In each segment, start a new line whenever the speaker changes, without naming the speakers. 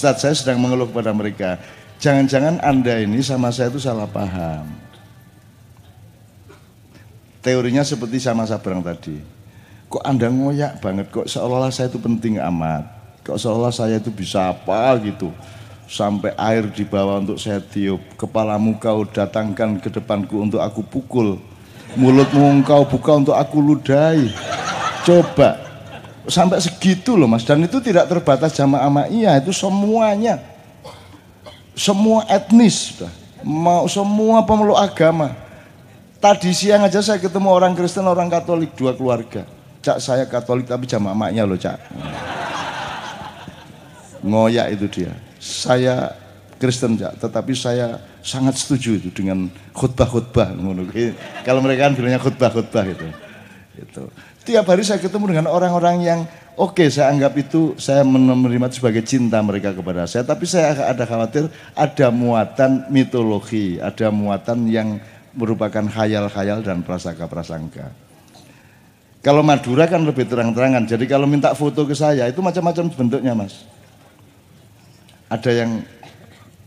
Ustadz saya sedang mengeluh kepada mereka. Jangan-jangan Anda ini sama saya itu salah paham. Teorinya seperti sama Sabrang tadi. Kok Anda ngoyak banget, kok seolah-olah saya itu penting amat. Kok seolah saya itu bisa apa gitu. Sampai air di bawah untuk saya tiup. Kepalamu kau datangkan ke depanku untuk aku pukul. Mulutmu engkau buka untuk aku ludahi. Coba, sampai segitu loh mas. Dan itu tidak terbatas jamaah Amaiyah itu semuanya. Semua etnis sudah mau semua pemeluk agama. Tadi siang aja saya ketemu orang Kristen orang Katolik dua keluarga. Cak saya Katolik tapi jamaah Amaiyah loh cak. Ngoyak itu dia. Saya Kristen cak tetapi saya sangat setuju itu dengan khutbah-khutbah kalau mereka kan bilangnya khutbah-khutbah itu. Itu tiap hari saya ketemu dengan orang-orang yang oke okay, saya anggap itu saya menerima sebagai cinta mereka kepada saya. Tapi saya ada khawatir ada muatan mitologi ada muatan yang merupakan khayal-khayal dan prasangka-prasangka. Kalau Madura kan lebih terang-terangan. Jadi kalau minta foto ke saya itu macam-macam bentuknya mas. Ada yang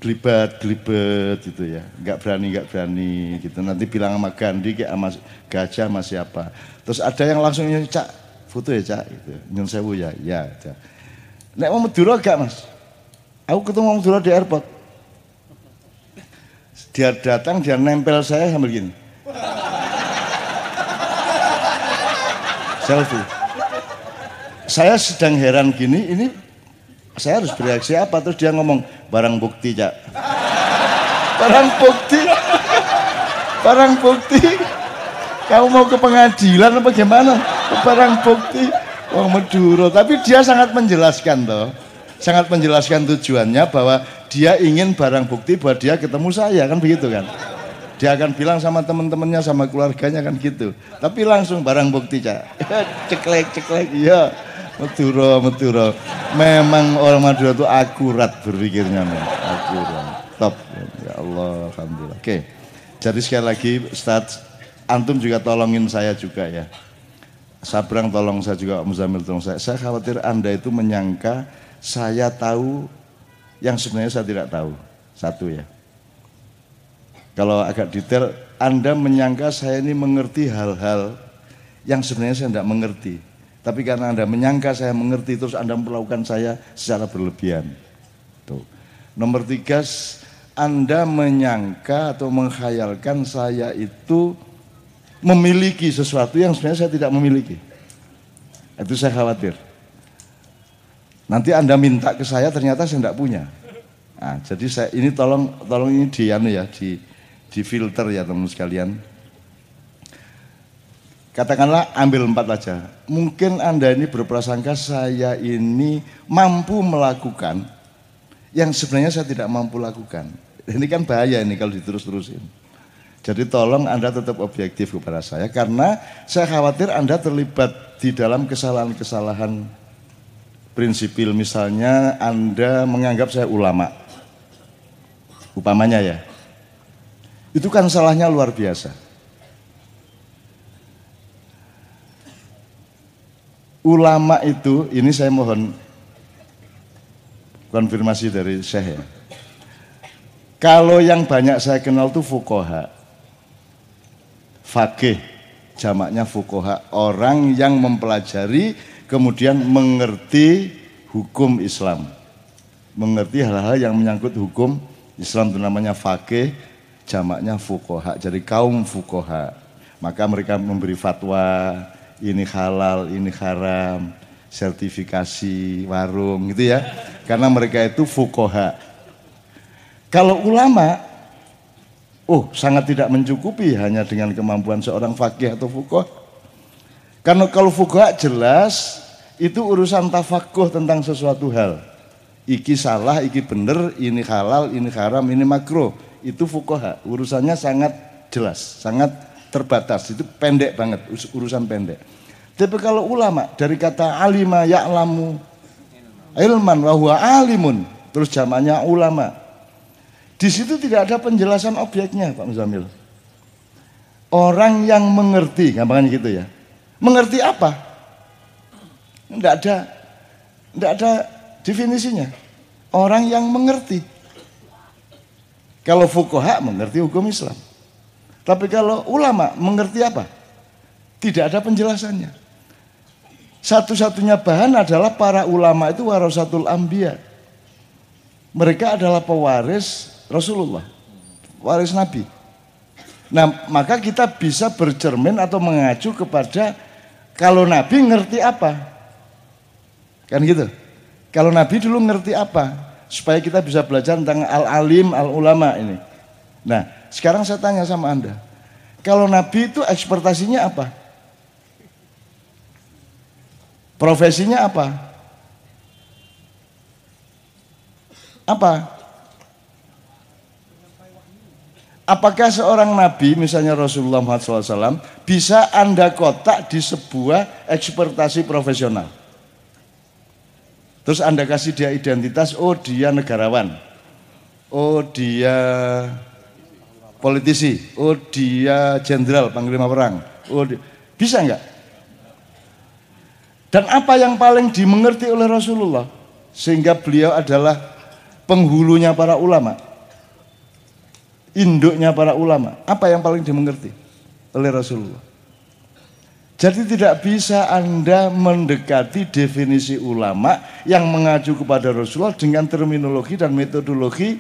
gelibat gelibat gitu ya. Nggak berani nggak berani gitu. Nanti bilang sama Gandhi kayak sama gajah sama siapa. Terus ada yang langsung cak foto ya cak gitu. Nyun sewu ya ya cak nek mau Madura gak mas? Aku ketemu mau Madura di airport. Dia datang dia nempel saya sambil gini. Selfie. Saya sedang heran gini ini saya harus bereaksi apa? Terus dia ngomong barang bukti cak. Barang bukti? Barang bukti? Kamu mau ke pengadilan apa gimana? Barang bukti? Wong Madura. Tapi dia sangat menjelaskan toh. Sangat menjelaskan tujuannya bahwa dia ingin barang bukti buat dia ketemu saya kan begitu kan? Dia akan bilang sama teman-temannya sama keluarganya kan gitu. Tapi langsung barang bukti cak. Ceklek ceklek. Iya Madura, Madura. Memang orang Madura itu akurat berpikirnya, nih. akurat. Top. Ya Allah, alhamdulillah. Oke. Jadi sekali lagi, Ustaz, antum juga tolongin saya juga ya. Sabrang tolong saya juga, Muzamil tolong saya. Saya khawatir Anda itu menyangka saya tahu yang sebenarnya saya tidak tahu. Satu ya. Kalau agak detail, Anda menyangka saya ini mengerti hal-hal yang sebenarnya saya tidak mengerti. Tapi karena Anda menyangka saya mengerti terus Anda melakukan saya secara berlebihan. Tuh. Nomor tiga, Anda menyangka atau menghayalkan saya itu memiliki sesuatu yang sebenarnya saya tidak memiliki. Itu saya khawatir. Nanti Anda minta ke saya ternyata saya tidak punya. Nah, jadi saya ini tolong tolong ini di anu ya di di filter ya teman sekalian Katakanlah ambil empat aja. Mungkin Anda ini berprasangka saya ini mampu melakukan yang sebenarnya saya tidak mampu lakukan. Ini kan bahaya ini kalau diterus-terusin. Jadi tolong Anda tetap objektif kepada saya karena saya khawatir Anda terlibat di dalam kesalahan-kesalahan prinsipil. Misalnya Anda menganggap saya ulama. Upamanya ya. Itu kan salahnya luar biasa. Ulama itu, ini saya mohon konfirmasi dari Syekh ya. Kalau yang banyak saya kenal tuh fukoha. Fakih, jamaknya fukoha. Orang yang mempelajari kemudian mengerti hukum Islam. Mengerti hal-hal yang menyangkut hukum Islam itu namanya fakih, jamaknya fukoha. Jadi kaum fukoha. Maka mereka memberi fatwa, ini halal, ini haram, sertifikasi warung gitu ya. Karena mereka itu fukoha. Kalau ulama, oh sangat tidak mencukupi hanya dengan kemampuan seorang fakih atau fukoh. Karena kalau fukoha jelas itu urusan tafakuh tentang sesuatu hal. Iki salah, iki bener, ini halal, ini haram, ini makro. Itu fukoha. Urusannya sangat jelas, sangat terbatas. Itu pendek banget, urusan pendek. Tapi kalau ulama dari kata alima ya'lamu ilman wa huwa alimun, terus zamannya ulama. Di situ tidak ada penjelasan objeknya, Pak Muzamil. Orang yang mengerti, gampangnya gitu ya. Mengerti apa? Tidak ada, tidak ada definisinya. orang yang mengerti. Kalau fukoha mengerti hukum Islam. Tapi kalau ulama mengerti apa? Tidak ada penjelasannya. Satu-satunya bahan adalah para ulama itu warasatul ambia. Mereka adalah pewaris Rasulullah, waris Nabi. Nah, maka kita bisa bercermin atau mengacu kepada kalau Nabi ngerti apa? Kan gitu. Kalau Nabi dulu ngerti apa? Supaya kita bisa belajar tentang al-alim, al-ulama ini. Nah, sekarang saya tanya sama Anda. Kalau Nabi itu ekspertasinya apa? Profesinya apa? Apa? Apakah seorang nabi, misalnya Rasulullah SAW, bisa Anda kotak di sebuah ekspertasi profesional? Terus Anda kasih dia identitas, oh dia negarawan, oh dia politisi, oh dia jenderal, panglima perang, oh dia, bisa nggak? Dan apa yang paling dimengerti oleh Rasulullah, sehingga beliau adalah penghulunya para ulama? induknya para ulama. Apa yang paling dimengerti oleh Rasulullah? Jadi tidak bisa Anda mendekati definisi ulama yang mengacu kepada Rasulullah dengan terminologi dan metodologi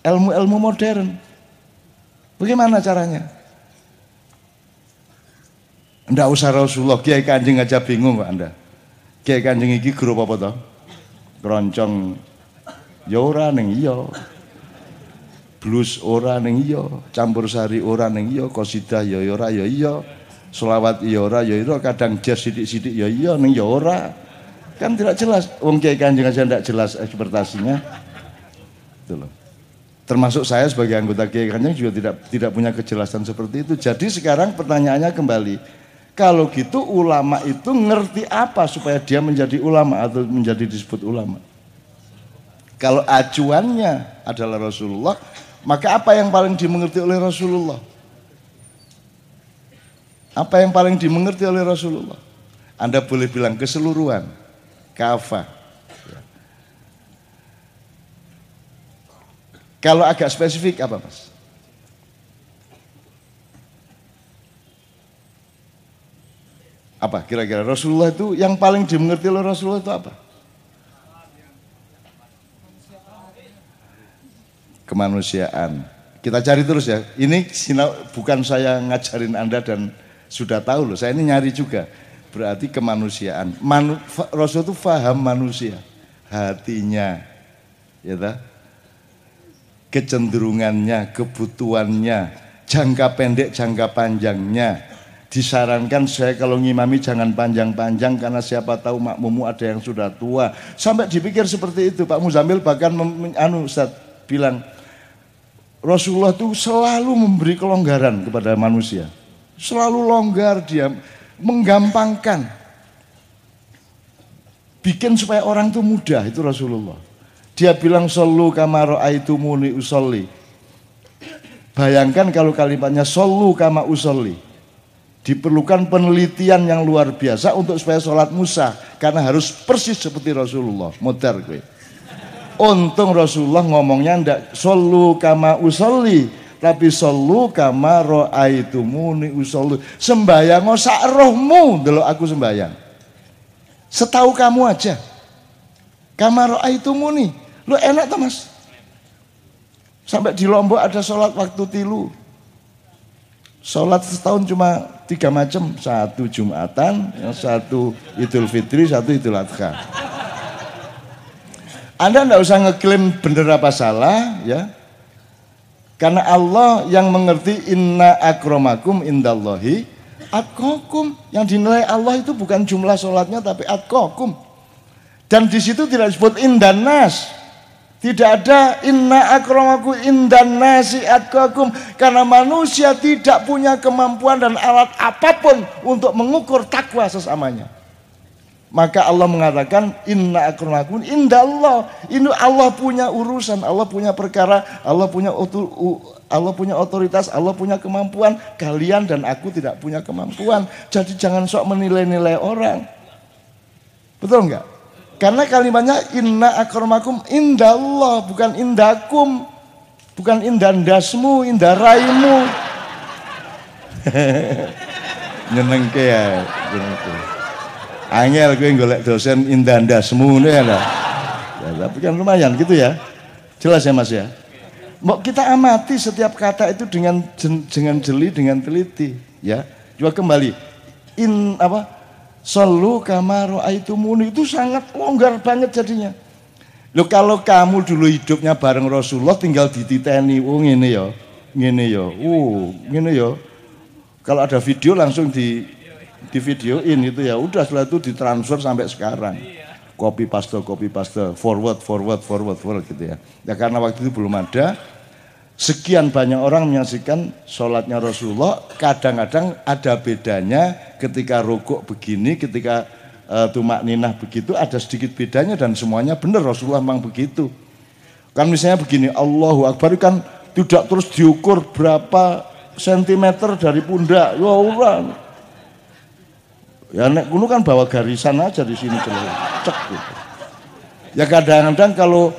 ilmu-ilmu modern. Bagaimana caranya? Tidak usah Rasulullah, Kiai Kanjeng aja bingung kok Anda. Kiai Kanjeng iki grup apa toh? Keroncong ya ora ning iya blues ora ning iya, campur sari ora ning iya, kosidah ya ora ya iya, selawat ya ora ya iya, kadang jazz sidik-sidik ya iya ning ya ora. Kan tidak jelas. Wong Kiai Kanjeng aja tidak jelas ekspertasinya. Itu loh. Termasuk saya sebagai anggota Kiai juga tidak tidak punya kejelasan seperti itu. Jadi sekarang pertanyaannya kembali, kalau gitu ulama itu ngerti apa supaya dia menjadi ulama atau menjadi disebut ulama? Kalau acuannya adalah Rasulullah, maka apa yang paling dimengerti oleh Rasulullah? Apa yang paling dimengerti oleh Rasulullah? Anda boleh bilang keseluruhan, kafa. Kalau agak spesifik apa mas? Apa kira-kira Rasulullah itu yang paling dimengerti oleh Rasulullah itu apa? kemanusiaan. Kita cari terus ya. Ini bukan saya ngajarin Anda dan sudah tahu loh. Saya ini nyari juga. Berarti kemanusiaan. Manu, Rasul itu faham manusia. Hatinya. Ya tak? Kecenderungannya, kebutuhannya, jangka pendek, jangka panjangnya. Disarankan saya kalau ngimami jangan panjang-panjang karena siapa tahu makmumu ada yang sudah tua. Sampai dipikir seperti itu Pak Muzamil bahkan anu Ustaz bilang Rasulullah itu selalu memberi kelonggaran kepada manusia. Selalu longgar dia, menggampangkan. Bikin supaya orang itu mudah, itu Rasulullah. Dia bilang solu kamaro aitu muni usolli. Bayangkan kalau kalimatnya solu kama usolli. Diperlukan penelitian yang luar biasa untuk supaya sholat Musa. Karena harus persis seperti Rasulullah. Modern gue. Untung Rasulullah ngomongnya ndak solu kama usolli tapi solu kama ro'aitumuni usolli. Sembayang sak rohmu dulu aku sembayang. Setahu kamu aja. Kama ro'aitumuni. Lu enak tuh mas. Sampai di Lombok ada sholat waktu tilu. Sholat setahun cuma tiga macam. Satu Jumatan, satu Idul Fitri, satu Idul Adha. Anda tidak usah ngeklaim benar apa salah ya. Karena Allah yang mengerti inna akromakum indallahi atkokum. Yang dinilai Allah itu bukan jumlah sholatnya tapi atkokum. Dan di situ tidak disebut indanas. Tidak ada inna akromakum indanasi atkokum. Karena manusia tidak punya kemampuan dan alat apa pun untuk mengukur takwa sesamanya. Maka Allah mengatakan inna akramakum Allah. Ini Allah punya urusan, Allah punya perkara, Allah punya Allah punya otoritas, Allah punya kemampuan. Kalian dan aku tidak punya kemampuan. Jadi jangan sok menilai-nilai orang. Betul enggak? Karena kalimatnya inna akramakum indallah bukan indakum. Bukan indandasmu, indaraimu. Nyenengke ya, nyenengke. Angel gue golek dosen indandasmu nih ada. Ya, tapi kan lumayan gitu ya. Jelas ya Mas ya. Mau kita amati setiap kata itu dengan dengan jeli, dengan teliti, ya. Coba kembali. In apa? Solu kamaru aitumuni itu sangat longgar banget jadinya. Lo kalau kamu dulu hidupnya bareng Rasulullah tinggal dititeni, oh ngene ya, ngene ya, oh ngene ya. Kalau ada video langsung di di videoin itu ya, udah setelah itu ditransfer sampai sekarang. Copy paste, copy paste, forward, forward, forward, forward gitu ya. Ya karena waktu itu belum ada, sekian banyak orang menyaksikan sholatnya Rasulullah, kadang-kadang ada bedanya ketika rukuk begini, ketika uh, tumak ninah begitu, ada sedikit bedanya dan semuanya benar Rasulullah memang begitu. Kan misalnya begini, Allahu Akbar kan tidak terus diukur berapa sentimeter dari pundak, ya Allah. Ya nek kuno kan bawa garisan aja di sini cek gitu. Ya kadang-kadang kalau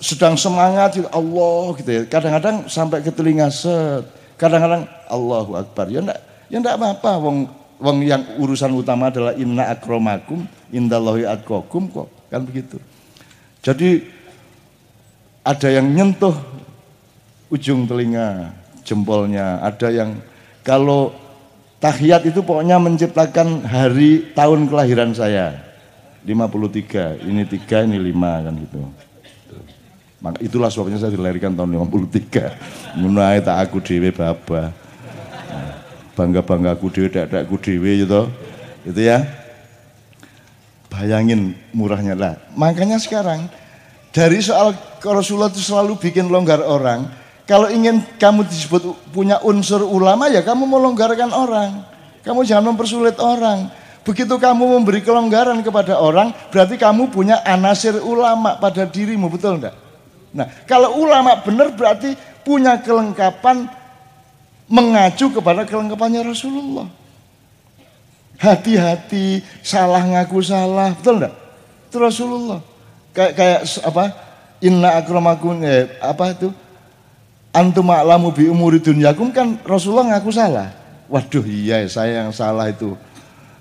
sedang semangat gitu, Allah gitu ya. Kadang-kadang sampai ke telinga set. Kadang-kadang Allahu Akbar. Ya enggak ya enggak apa-apa wong wong yang urusan utama adalah inna akromakum indallahi atqakum kok. Kan begitu. Jadi ada yang nyentuh ujung telinga jempolnya, ada yang kalau tahiyat itu pokoknya menciptakan hari tahun kelahiran saya. 53, ini tiga, ini lima kan gitu. Maka itulah sebabnya saya dilahirkan tahun 53. Mulai tak aku dewe baba. Bangga-bangga aku dewe, tak aku dewe gitu. Itu ya. Bayangin murahnya lah. Makanya sekarang dari soal Rasulullah itu selalu bikin longgar orang. Kalau ingin kamu disebut punya unsur ulama ya kamu mau longgarkan orang. Kamu jangan mempersulit orang. Begitu kamu memberi kelonggaran kepada orang, berarti kamu punya anasir ulama pada dirimu, betul enggak? Nah, kalau ulama benar berarti punya kelengkapan mengacu kepada kelengkapannya Rasulullah. Hati-hati, salah ngaku salah, betul enggak? Itu Rasulullah. Kayak kayak apa? Inna akramakum eh, apa itu? Antum a'lamu bi umuri dunyakum kan Rasulullah ngaku salah. Waduh iya saya yang salah itu.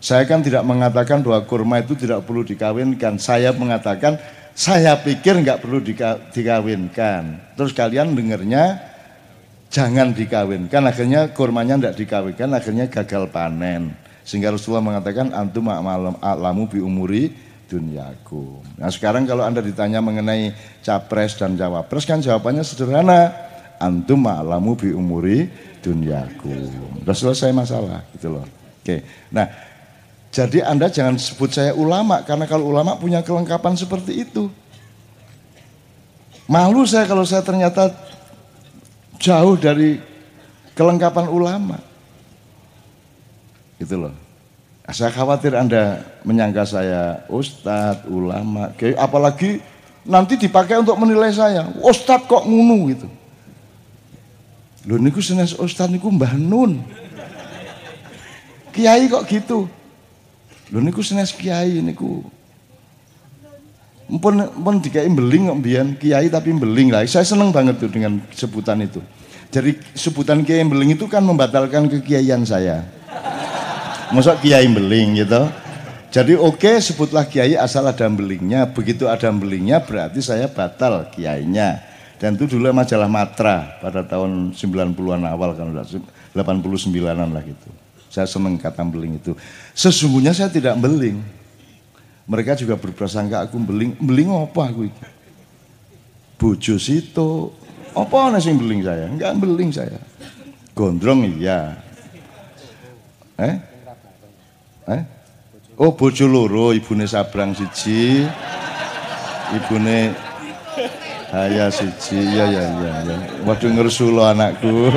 Saya kan tidak mengatakan bahwa kurma itu tidak perlu dikawinkan. Saya mengatakan saya pikir nggak perlu dikawinkan. Terus kalian dengernya jangan dikawinkan. Akhirnya kurmanya tidak dikawinkan, akhirnya gagal panen. Sehingga Rasulullah mengatakan antum a'lamu bi umuri dunyaku. Nah sekarang kalau anda ditanya mengenai capres dan cawapres kan jawabannya sederhana. Antum a'lamu bi umuri dunyaku. Sudah selesai masalah gitu loh. Oke. Nah jadi Anda jangan sebut saya ulama karena kalau ulama punya kelengkapan seperti itu. Malu saya kalau saya ternyata jauh dari kelengkapan ulama. Gitu loh. Saya khawatir Anda menyangka saya ustadz, ulama, apalagi nanti dipakai untuk menilai saya. Ustadz kok ngunu gitu. Loh niku senes ustadz niku Mbah Nun. Kiai kok gitu. Lho niku senes kiai niku. Mpun mpun dikai beling kok mbiyen kiai tapi beling lah. Saya seneng banget tuh dengan sebutan itu. Jadi sebutan kiai beling itu kan membatalkan kekiaian saya. Masa kiai beling gitu. Jadi oke okay, sebutlah kiai asal ada belingnya. Begitu ada belingnya berarti saya batal kiainya. Dan itu dulu majalah Matra pada tahun 90-an awal kan 89-an lah gitu. Saya senang kata beling itu. Sesungguhnya saya tidak beling. Mereka juga berprasangka aku beling. Beling apa aku itu? Bojo situ. Apa ana sing beling saya? Enggak beling saya. Gondrong iya. Eh? Eh? Oh bojo loro, ibune Sabrang siji. Ibune Haya siji. Iya iya iya. Ya. Waduh ngersulo anakku.